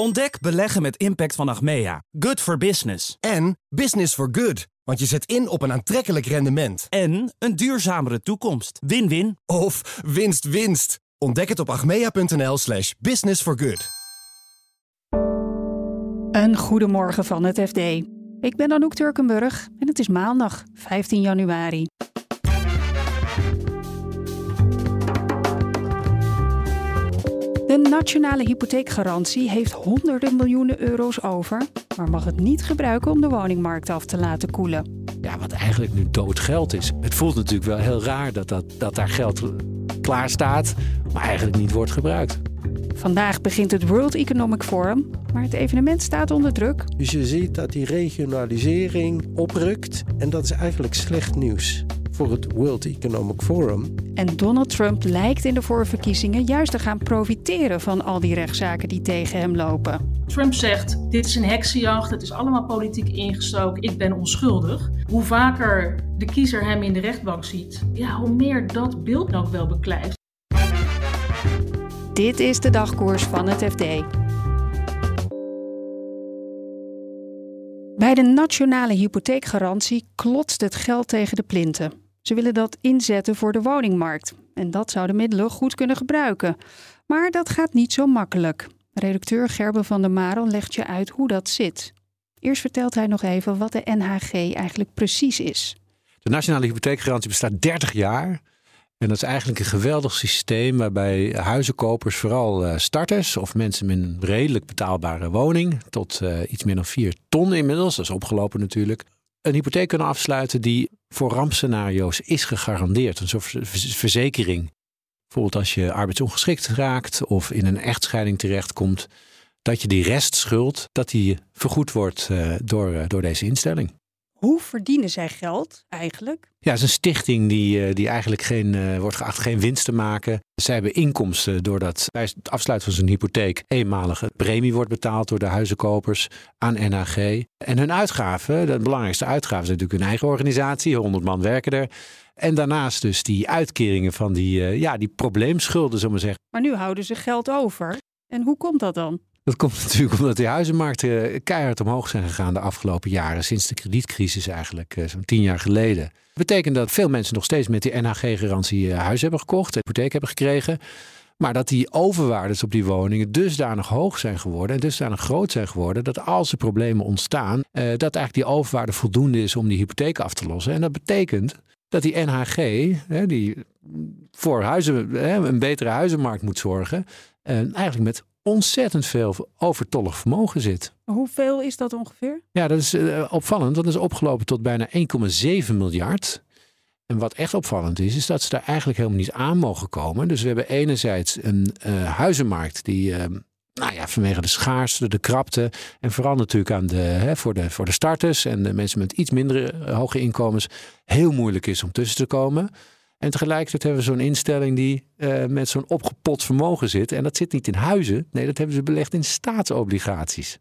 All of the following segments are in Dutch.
Ontdek beleggen met impact van Achmea. Good for business. En business for good. Want je zet in op een aantrekkelijk rendement. En een duurzamere toekomst. Win-win. Of winst winst. Ontdek het op achmea.nl slash business for good. Een goedemorgen van het FD. Ik ben Anouk Turkenburg en het is maandag 15 januari. De nationale hypotheekgarantie heeft honderden miljoenen euro's over, maar mag het niet gebruiken om de woningmarkt af te laten koelen. Ja, wat eigenlijk nu dood geld is. Het voelt natuurlijk wel heel raar dat, dat, dat daar geld klaar staat, maar eigenlijk niet wordt gebruikt. Vandaag begint het World Economic Forum, maar het evenement staat onder druk. Dus je ziet dat die regionalisering oprukt en dat is eigenlijk slecht nieuws voor het World Economic Forum. En Donald Trump lijkt in de voorverkiezingen juist te gaan profiteren van al die rechtszaken die tegen hem lopen. Trump zegt: Dit is een heksenjacht, het is allemaal politiek ingestoken, ik ben onschuldig. Hoe vaker de kiezer hem in de rechtbank ziet, ja, hoe meer dat beeld ook wel beklijft. Dit is de dagkoers van het FD. Bij de nationale hypotheekgarantie klotst het geld tegen de plinten. Ze willen dat inzetten voor de woningmarkt. En dat zou de middelen goed kunnen gebruiken. Maar dat gaat niet zo makkelijk. Redacteur Gerben van der Marel legt je uit hoe dat zit. Eerst vertelt hij nog even wat de NHG eigenlijk precies is. De Nationale Hypotheekgarantie bestaat 30 jaar. En dat is eigenlijk een geweldig systeem waarbij huizenkopers, vooral eh, starters of mensen met een redelijk betaalbare woning, tot uh, iets meer dan 4 ton inmiddels, dat is opgelopen natuurlijk, een hypotheek kunnen afsluiten die voor rampscenario's is gegarandeerd. Een soort verzekering. Bijvoorbeeld als je arbeidsongeschikt raakt of in een echtscheiding terechtkomt, dat je die restschuld, dat die vergoed wordt uh, door, door deze instelling. Hoe verdienen zij geld eigenlijk? Ja, het is een stichting die, eh, die eigenlijk geen, uh, wordt geacht geen winst te maken. Zij hebben inkomsten doordat bij het afsluiten van zo'n hypotheek eenmalige premie wordt betaald door de huizenkopers aan NHG. En hun uitgaven, de belangrijkste uitgaven zijn natuurlijk hun eigen organisatie, 100 man werken er. En daarnaast dus die uitkeringen van die, uh, ja, die probleemschulden, zullen we zeggen. Maar nu houden ze geld over. En hoe komt dat dan? Dat komt natuurlijk omdat die huizenmarkten keihard omhoog zijn gegaan de afgelopen jaren, sinds de kredietcrisis eigenlijk, zo'n tien jaar geleden. Dat betekent dat veel mensen nog steeds met die NHG-garantie huis hebben gekocht, een hypotheek hebben gekregen. Maar dat die overwaardes op die woningen dusdanig hoog zijn geworden en dusdanig groot zijn geworden, dat als er problemen ontstaan, dat eigenlijk die overwaarde voldoende is om die hypotheek af te lossen. En dat betekent dat die NHG, die voor huizen, een betere huizenmarkt moet zorgen, eigenlijk met ontzettend veel overtollig vermogen zit. Hoeveel is dat ongeveer? Ja, dat is uh, opvallend. Dat is opgelopen tot bijna 1,7 miljard. En wat echt opvallend is, is dat ze daar eigenlijk helemaal niet aan mogen komen. Dus we hebben enerzijds een uh, huizenmarkt die, uh, nou ja, vanwege de schaarste, de krapte en vooral natuurlijk aan de, hè, voor, de, voor de starters en de mensen met iets minder hoge inkomens, heel moeilijk is om tussen te komen. En tegelijkertijd hebben we zo'n instelling die uh, met zo'n opgepot vermogen zit. En dat zit niet in huizen. Nee, dat hebben ze belegd in staatsobligaties.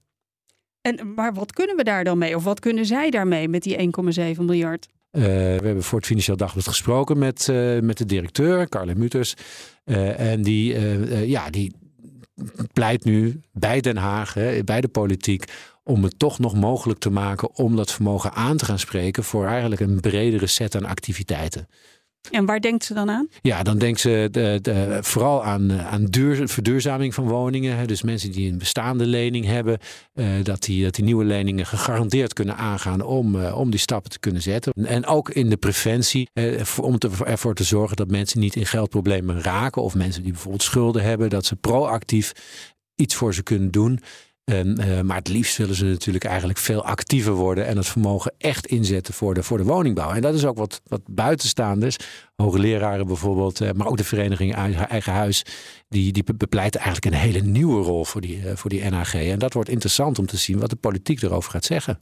En, maar wat kunnen we daar dan mee? Of wat kunnen zij daarmee met die 1,7 miljard? Uh, we hebben voor het Financieel Dagblad gesproken met, uh, met de directeur, Carle Muters. en die, ja, die pleit nu bij Den Haag, hè, bij de politiek, om het toch nog mogelijk te maken om dat vermogen aan te gaan spreken voor eigenlijk een bredere set aan activiteiten. En waar denkt ze dan aan? Ja, dan denkt ze de, de, vooral aan, aan duur, verduurzaming van woningen. Dus mensen die een bestaande lening hebben, uh, dat, die, dat die nieuwe leningen gegarandeerd kunnen aangaan om, om die stappen te kunnen zetten. En ook in de preventie, om ervoor te zorgen dat mensen niet in geldproblemen raken. Of mensen die bijvoorbeeld schulden hebben, dat ze proactief iets voor ze kunnen doen. En, uh, maar het liefst willen ze natuurlijk eigenlijk veel actiever worden en het vermogen echt inzetten voor de, voor de woningbouw. En dat is ook wat, wat buitenstaanders, hoogleraren bijvoorbeeld, uh, maar ook de vereniging Eigen Huis, die, die bepleiten eigenlijk een hele nieuwe rol voor die, uh, voor die NHG. En dat wordt interessant om te zien wat de politiek erover gaat zeggen.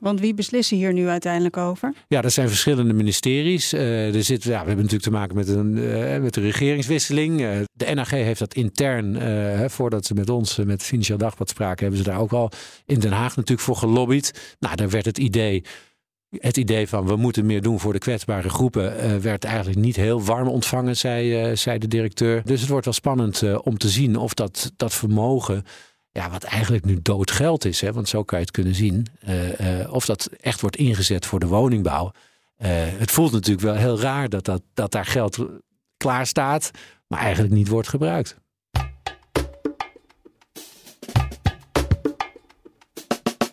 Want wie beslissen hier nu uiteindelijk over? Ja, dat zijn verschillende ministeries. Uh, er ja, we hebben natuurlijk te maken met een, uh, met een regeringswisseling. Uh, de NAG heeft dat intern, voordat ze met ons, met Financieel Dagblad spraken, hebben ze daar ook al in Den Haag natuurlijk voor gelobbyd. Nou, daar werd het idee het idee van we moeten meer doen voor de kwetsbare groepen werd eigenlijk niet heel warm ontvangen, zei, zei de directeur. Dus het wordt wel spannend om te zien of dat, dat vermogen ja, wat eigenlijk nu dood geld is, hè, want zo kan je het kunnen zien, of dat echt wordt ingezet voor de woningbouw. het voelt natuurlijk wel heel raar dat, dat, dat daar geld klaar staat, maar eigenlijk niet wordt gebruikt.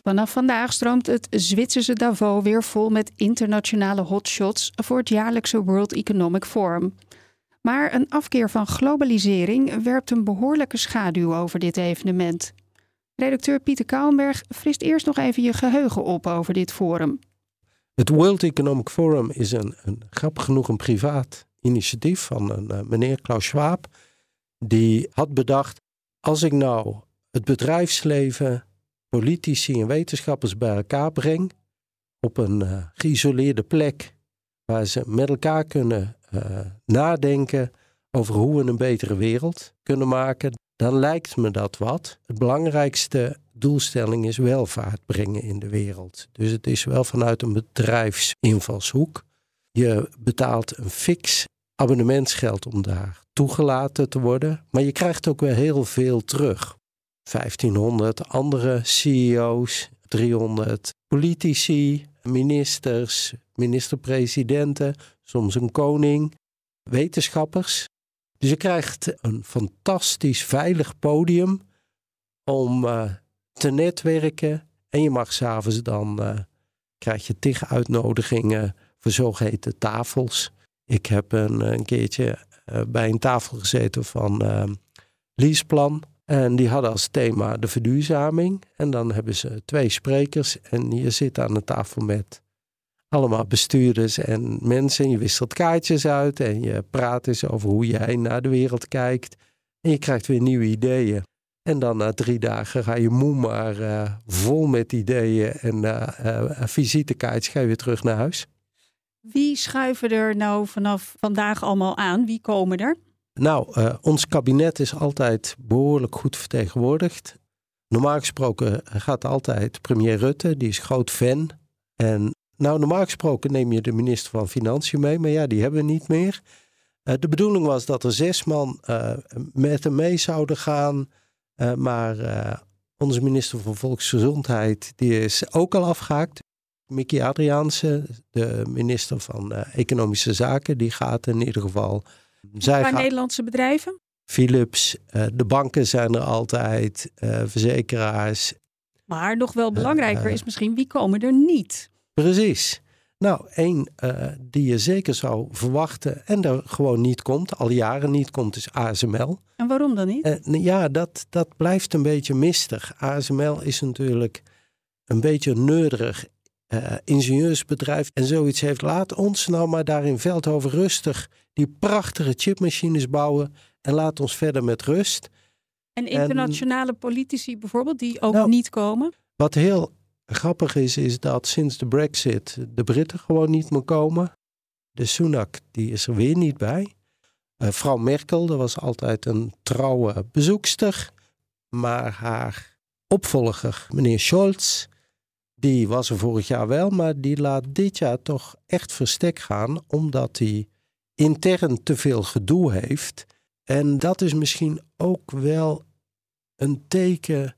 Vanaf vandaag stroomt het Zwitserse Davos weer vol met internationale hotshots voor het jaarlijkse World Economic Forum. Maar een afkeer van globalisering werpt een behoorlijke schaduw over dit evenement. Redacteur Pieter Kouwenberg frist eerst nog even je geheugen op over dit forum. Het World Economic Forum is een, een grappig genoeg een privaat initiatief van een uh, meneer Klaus Schwab. Die had bedacht, als ik nou het bedrijfsleven, politici en wetenschappers bij elkaar breng op een uh, geïsoleerde plek waar ze met elkaar kunnen nadenken over hoe we een betere wereld kunnen maken, dan lijkt me dat wat. Het belangrijkste doelstelling is welvaart brengen in de wereld. Dus het is wel vanuit een bedrijfsinvalshoek. Je betaalt een fix abonnementsgeld om daar toegelaten te worden, maar je krijgt ook weer heel veel terug. 1500 andere CEO's, 300 politici, ministers, minister-presidenten, soms een koning, wetenschappers. Dus je krijgt een fantastisch veilig podium om uh, te netwerken. En je mag s'avonds dan, uh, krijg je tig uitnodigingen voor zogeheten tafels. Ik heb een, een keertje bij een tafel gezeten van Liesplan. En die hadden als thema de verduurzaming. En dan hebben ze twee sprekers. En je zit aan de tafel met allemaal bestuurders en mensen. Je wisselt kaartjes uit en je praat eens over hoe jij naar de wereld kijkt. En je krijgt weer nieuwe ideeën. En dan na drie dagen ga je moe maar uh, vol met ideeën en uh, uh, visitekaartjes ga je weer terug naar huis. Wie schuiven er nou vanaf vandaag allemaal aan? Wie komen er? Nou, ons kabinet is altijd behoorlijk goed vertegenwoordigd. Normaal gesproken gaat altijd premier Rutte, die is groot fan. En nou, normaal gesproken neem je de minister van Financiën mee, maar ja, die hebben we niet meer. Uh, de bedoeling was dat er zes man uh, met hem mee zouden gaan. Uh, maar onze minister van Volksgezondheid, die is ook al afgehaakt. Mickey Adriaanse, de minister van Economische Zaken, die gaat in ieder geval. Zij gaat... Nederlandse bedrijven? Philips, de banken zijn er altijd, verzekeraars. Maar nog wel belangrijker is misschien wie komen er niet? Precies. Nou, één uh, die je zeker zou verwachten en er gewoon niet komt, al jaren niet komt, is ASML. En waarom dan niet? Uh, ja, dat, dat blijft een beetje mistig. ASML is natuurlijk een beetje neurig uh, ingenieursbedrijf en zoiets heeft. Laat ons nou maar daar in Veldhoven rustig die prachtige chipmachines bouwen en laat ons verder met rust. En internationale en, politici bijvoorbeeld, die ook nou, niet komen? Wat heel grappig is, is dat sinds de Brexit de Britten gewoon niet meer komen. De Sunak, die is er weer niet bij. Uh, vrouw Merkel, dat was altijd een trouwe bezoekster. Maar haar opvolger, meneer Scholz, die was er vorig jaar wel, maar die laat dit jaar toch echt verstek gaan, omdat hij intern te veel gedoe heeft. En dat is misschien ook wel een teken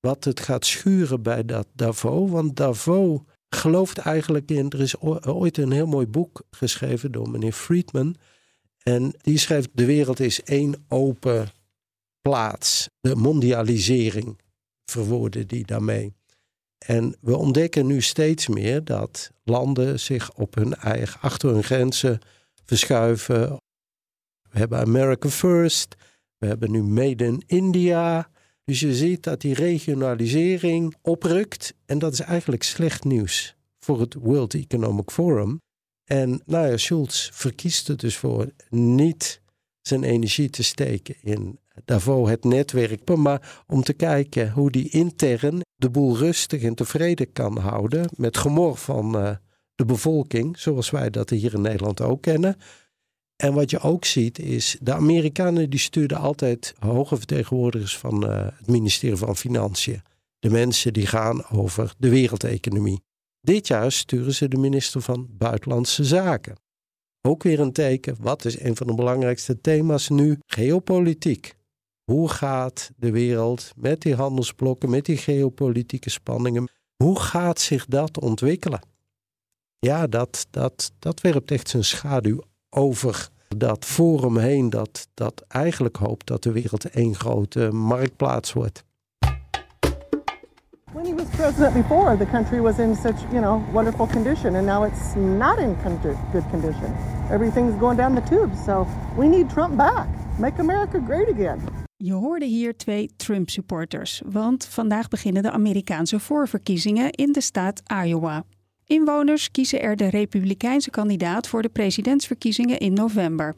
wat het gaat schuren bij dat Davos. Want Davos gelooft eigenlijk in. Er is ooit een heel mooi boek geschreven door meneer Friedman. En die schreef: De wereld is één open plaats. De mondialisering verwoorden die daarmee. En we ontdekken nu steeds meer dat landen zich op hun eigen, achter hun grenzen verschuiven. We hebben America First. We hebben nu Made in India. Dus je ziet dat die regionalisering oprukt. En dat is eigenlijk slecht nieuws voor het World Economic Forum. En nou ja, Schulz verkiest er dus voor niet zijn energie te steken in Davos het netwerk, maar om te kijken hoe die intern de boel rustig en tevreden kan houden met gemor van uh, de bevolking, zoals wij dat hier in Nederland ook kennen. En wat je ook ziet is, de Amerikanen die stuurden altijd hoge vertegenwoordigers van uh, het ministerie van Financiën. De mensen die gaan over de wereldeconomie. Dit jaar sturen ze de minister van Buitenlandse Zaken. Ook weer een teken, wat is een van de belangrijkste thema's nu? Geopolitiek. Hoe gaat de wereld met die handelsblokken, met die geopolitieke spanningen, hoe gaat zich dat ontwikkelen? Ja, dat, dat, dat werpt echt zijn schaduw over dat forum heen, dat, dat eigenlijk hoopt dat de wereld één grote marktplaats wordt. When he was president before, the country was in such, you know, wonderful condition, and now it's not in good condition. Everything's going down the tubes, so we need Trump back. Make America great again. Je hoorde hier twee Trump-supporters, want vandaag beginnen de Amerikaanse voorverkiezingen in de staat Iowa. Inwoners kiezen er de Republikeinse kandidaat voor de presidentsverkiezingen in november.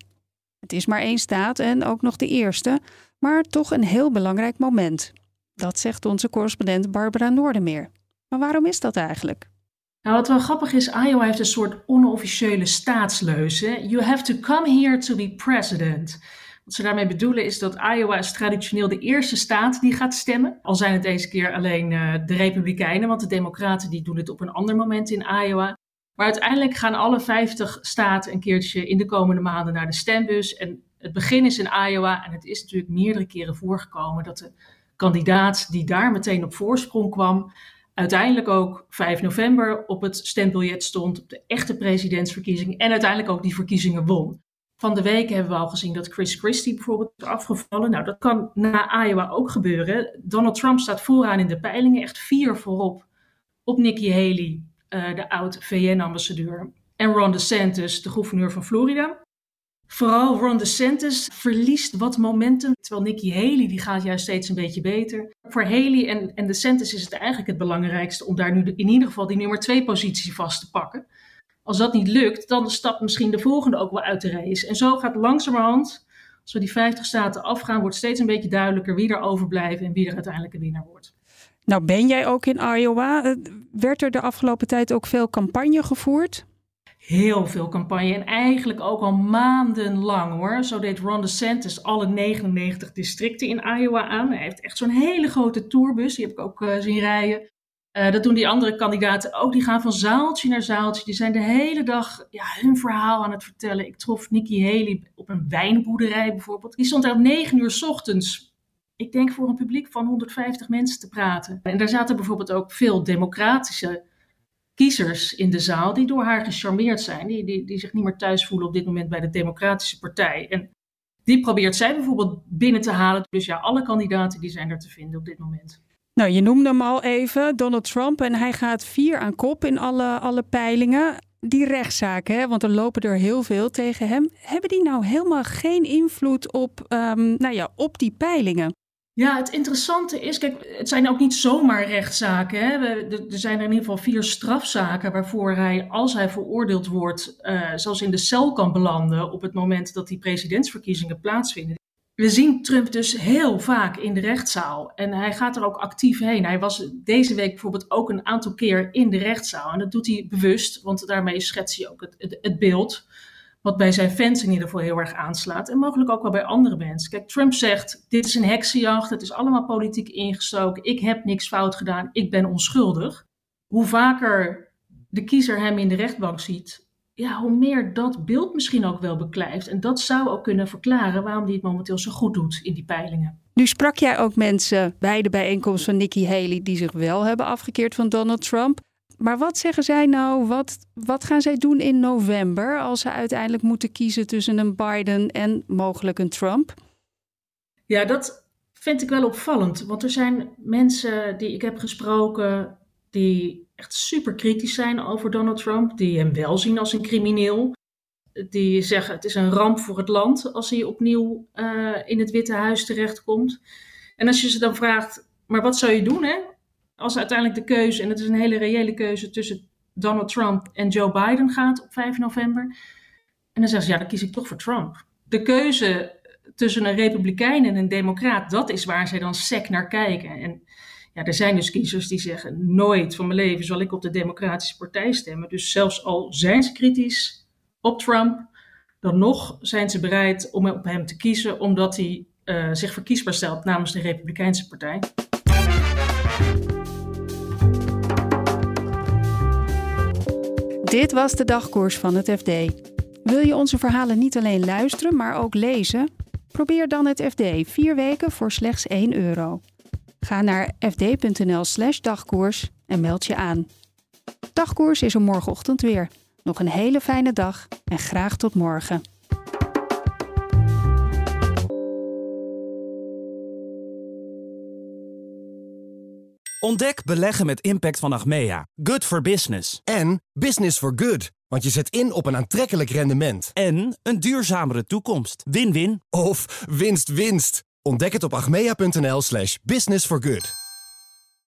Het is maar één staat en ook nog de eerste, maar toch een heel belangrijk moment. Dat zegt onze correspondent Barbara Noordermeer. Maar waarom is dat eigenlijk? Nou, wat wel grappig is, Iowa heeft een soort onofficiële staatsleus. You have to come here to be president. Wat ze daarmee bedoelen is dat Iowa is traditioneel de eerste staat die gaat stemmen. Al zijn het deze keer alleen uh, de Republikeinen, want de Democraten die doen het op een ander moment in Iowa. Maar uiteindelijk gaan alle 50 staten een keertje in de komende maanden naar de stembus. En het begin is in Iowa en het is natuurlijk meerdere keren voorgekomen dat de kandidaat die daar meteen op voorsprong kwam, uiteindelijk ook 5 november op het stembiljet stond, op de echte presidentsverkiezing en uiteindelijk ook die verkiezingen won. Van de week hebben we al gezien dat Chris Christie bijvoorbeeld is afgevallen. Nou, dat kan na Iowa ook gebeuren. Donald Trump staat vooraan in de peilingen, echt vier voorop op Nikki Haley, uh, de oud-VN-ambassadeur, en Ron DeSantis, de gouverneur van Florida. Vooral Ron DeSantis verliest wat momentum, terwijl Nikki Haley die gaat juist steeds een beetje beter. Voor Haley en, en DeSantis is het eigenlijk het belangrijkste om daar nu in ieder geval die nummer twee positie vast te pakken. Als dat niet lukt, dan stapt misschien de volgende ook wel uit de race. En zo gaat langzamerhand, als we die 50 staten afgaan, wordt steeds een beetje duidelijker wie er overblijven en wie er uiteindelijk een winnaar wordt. Nou, ben jij ook in Iowa? Eh, werd er de afgelopen tijd ook veel campagne gevoerd? Heel veel campagne en eigenlijk ook al maandenlang hoor. Zo deed Ron DeSantis alle 99 districten in Iowa aan. Hij heeft echt zo'n hele grote tourbus, die heb ik ook uh, zien rijden. Uh, dat doen die andere kandidaten ook. Die gaan van zaaltje naar zaaltje. Die zijn de hele dag ja, hun verhaal aan het vertellen. Ik trof Nikki Haley op een wijnboerderij bijvoorbeeld. Die stond daar om negen uur s ochtends. Ik denk voor een publiek van 150 mensen te praten. En daar zaten bijvoorbeeld ook veel democratische kiezers in de zaal die door haar gecharmeerd zijn. Die, die, die zich niet meer thuis voelen op dit moment bij de Democratische Partij. En die probeert zij bijvoorbeeld binnen te halen. Dus ja, alle kandidaten die zijn er te vinden op dit moment. Nou, je noemde hem al even, Donald Trump. En hij gaat vier aan kop in alle, alle peilingen. Die rechtszaken, hè, want er lopen er heel veel tegen hem. Hebben die nou helemaal geen invloed op, um, nou ja, op die peilingen? Ja, het interessante is, kijk, het zijn ook niet zomaar rechtszaken. Hè. er zijn er in ieder geval vier strafzaken waarvoor hij, als hij veroordeeld wordt, uh, zelfs in de cel kan belanden op het moment dat die presidentsverkiezingen plaatsvinden we zien Trump dus heel vaak in de rechtszaal. En hij gaat er ook actief heen. Hij was deze week bijvoorbeeld ook een aantal keer in de rechtszaal. En dat doet hij bewust, want daarmee schetst hij ook het, het, het beeld. Wat bij zijn fans in ieder geval heel erg aanslaat. En mogelijk ook wel bij andere mensen. Kijk, Trump zegt: Dit is een heksenjacht. Het is allemaal politiek ingestoken. Ik heb niks fout gedaan. Ik ben onschuldig. Hoe vaker de kiezer hem in de rechtbank ziet, ja, hoe meer dat beeld misschien ook wel beklijft. En dat zou ook kunnen verklaren waarom hij het momenteel zo goed doet in die peilingen. Nu sprak jij ook mensen bij de bijeenkomst van Nikki Haley die zich wel hebben afgekeerd van Donald Trump. Maar wat zeggen zij nou? Wat, wat gaan zij doen in november als ze uiteindelijk moeten kiezen tussen een Biden en mogelijk een Trump? Ja, dat vind ik wel opvallend. Want er zijn mensen die ik heb gesproken die echt super kritisch zijn over Donald Trump, die hem wel zien als een crimineel. Die zeggen het is een ramp voor het land als hij opnieuw uh, in het Witte Huis terechtkomt. En als je ze dan vraagt, maar wat zou je doen hè? als uiteindelijk de keuze, en het is een hele reële keuze tussen Donald Trump en Joe Biden gaat op 5 november. En dan zeggen ze, ja, dan kies ik toch voor Trump. De keuze tussen een republikein en een democraat, dat is waar zij dan sec naar kijken. En ja, er zijn dus kiezers die zeggen: nooit van mijn leven zal ik op de Democratische Partij stemmen. Dus zelfs al zijn ze kritisch op Trump, dan nog zijn ze bereid om op hem te kiezen, omdat hij uh, zich verkiesbaar stelt namens de Republikeinse Partij. Dit was de dagkoers van het FD. Wil je onze verhalen niet alleen luisteren, maar ook lezen? Probeer dan het FD vier weken voor slechts 1 euro. Ga naar fd.nl/slash dagkoers en meld je aan. Dagkoers is er morgenochtend weer. Nog een hele fijne dag en graag tot morgen. Ontdek beleggen met impact van Achmea. Good for business. En business for good. Want je zet in op een aantrekkelijk rendement. En een duurzamere toekomst. Win-win. Of winst, winst. Ontdek het op achmea.nl slash business for good.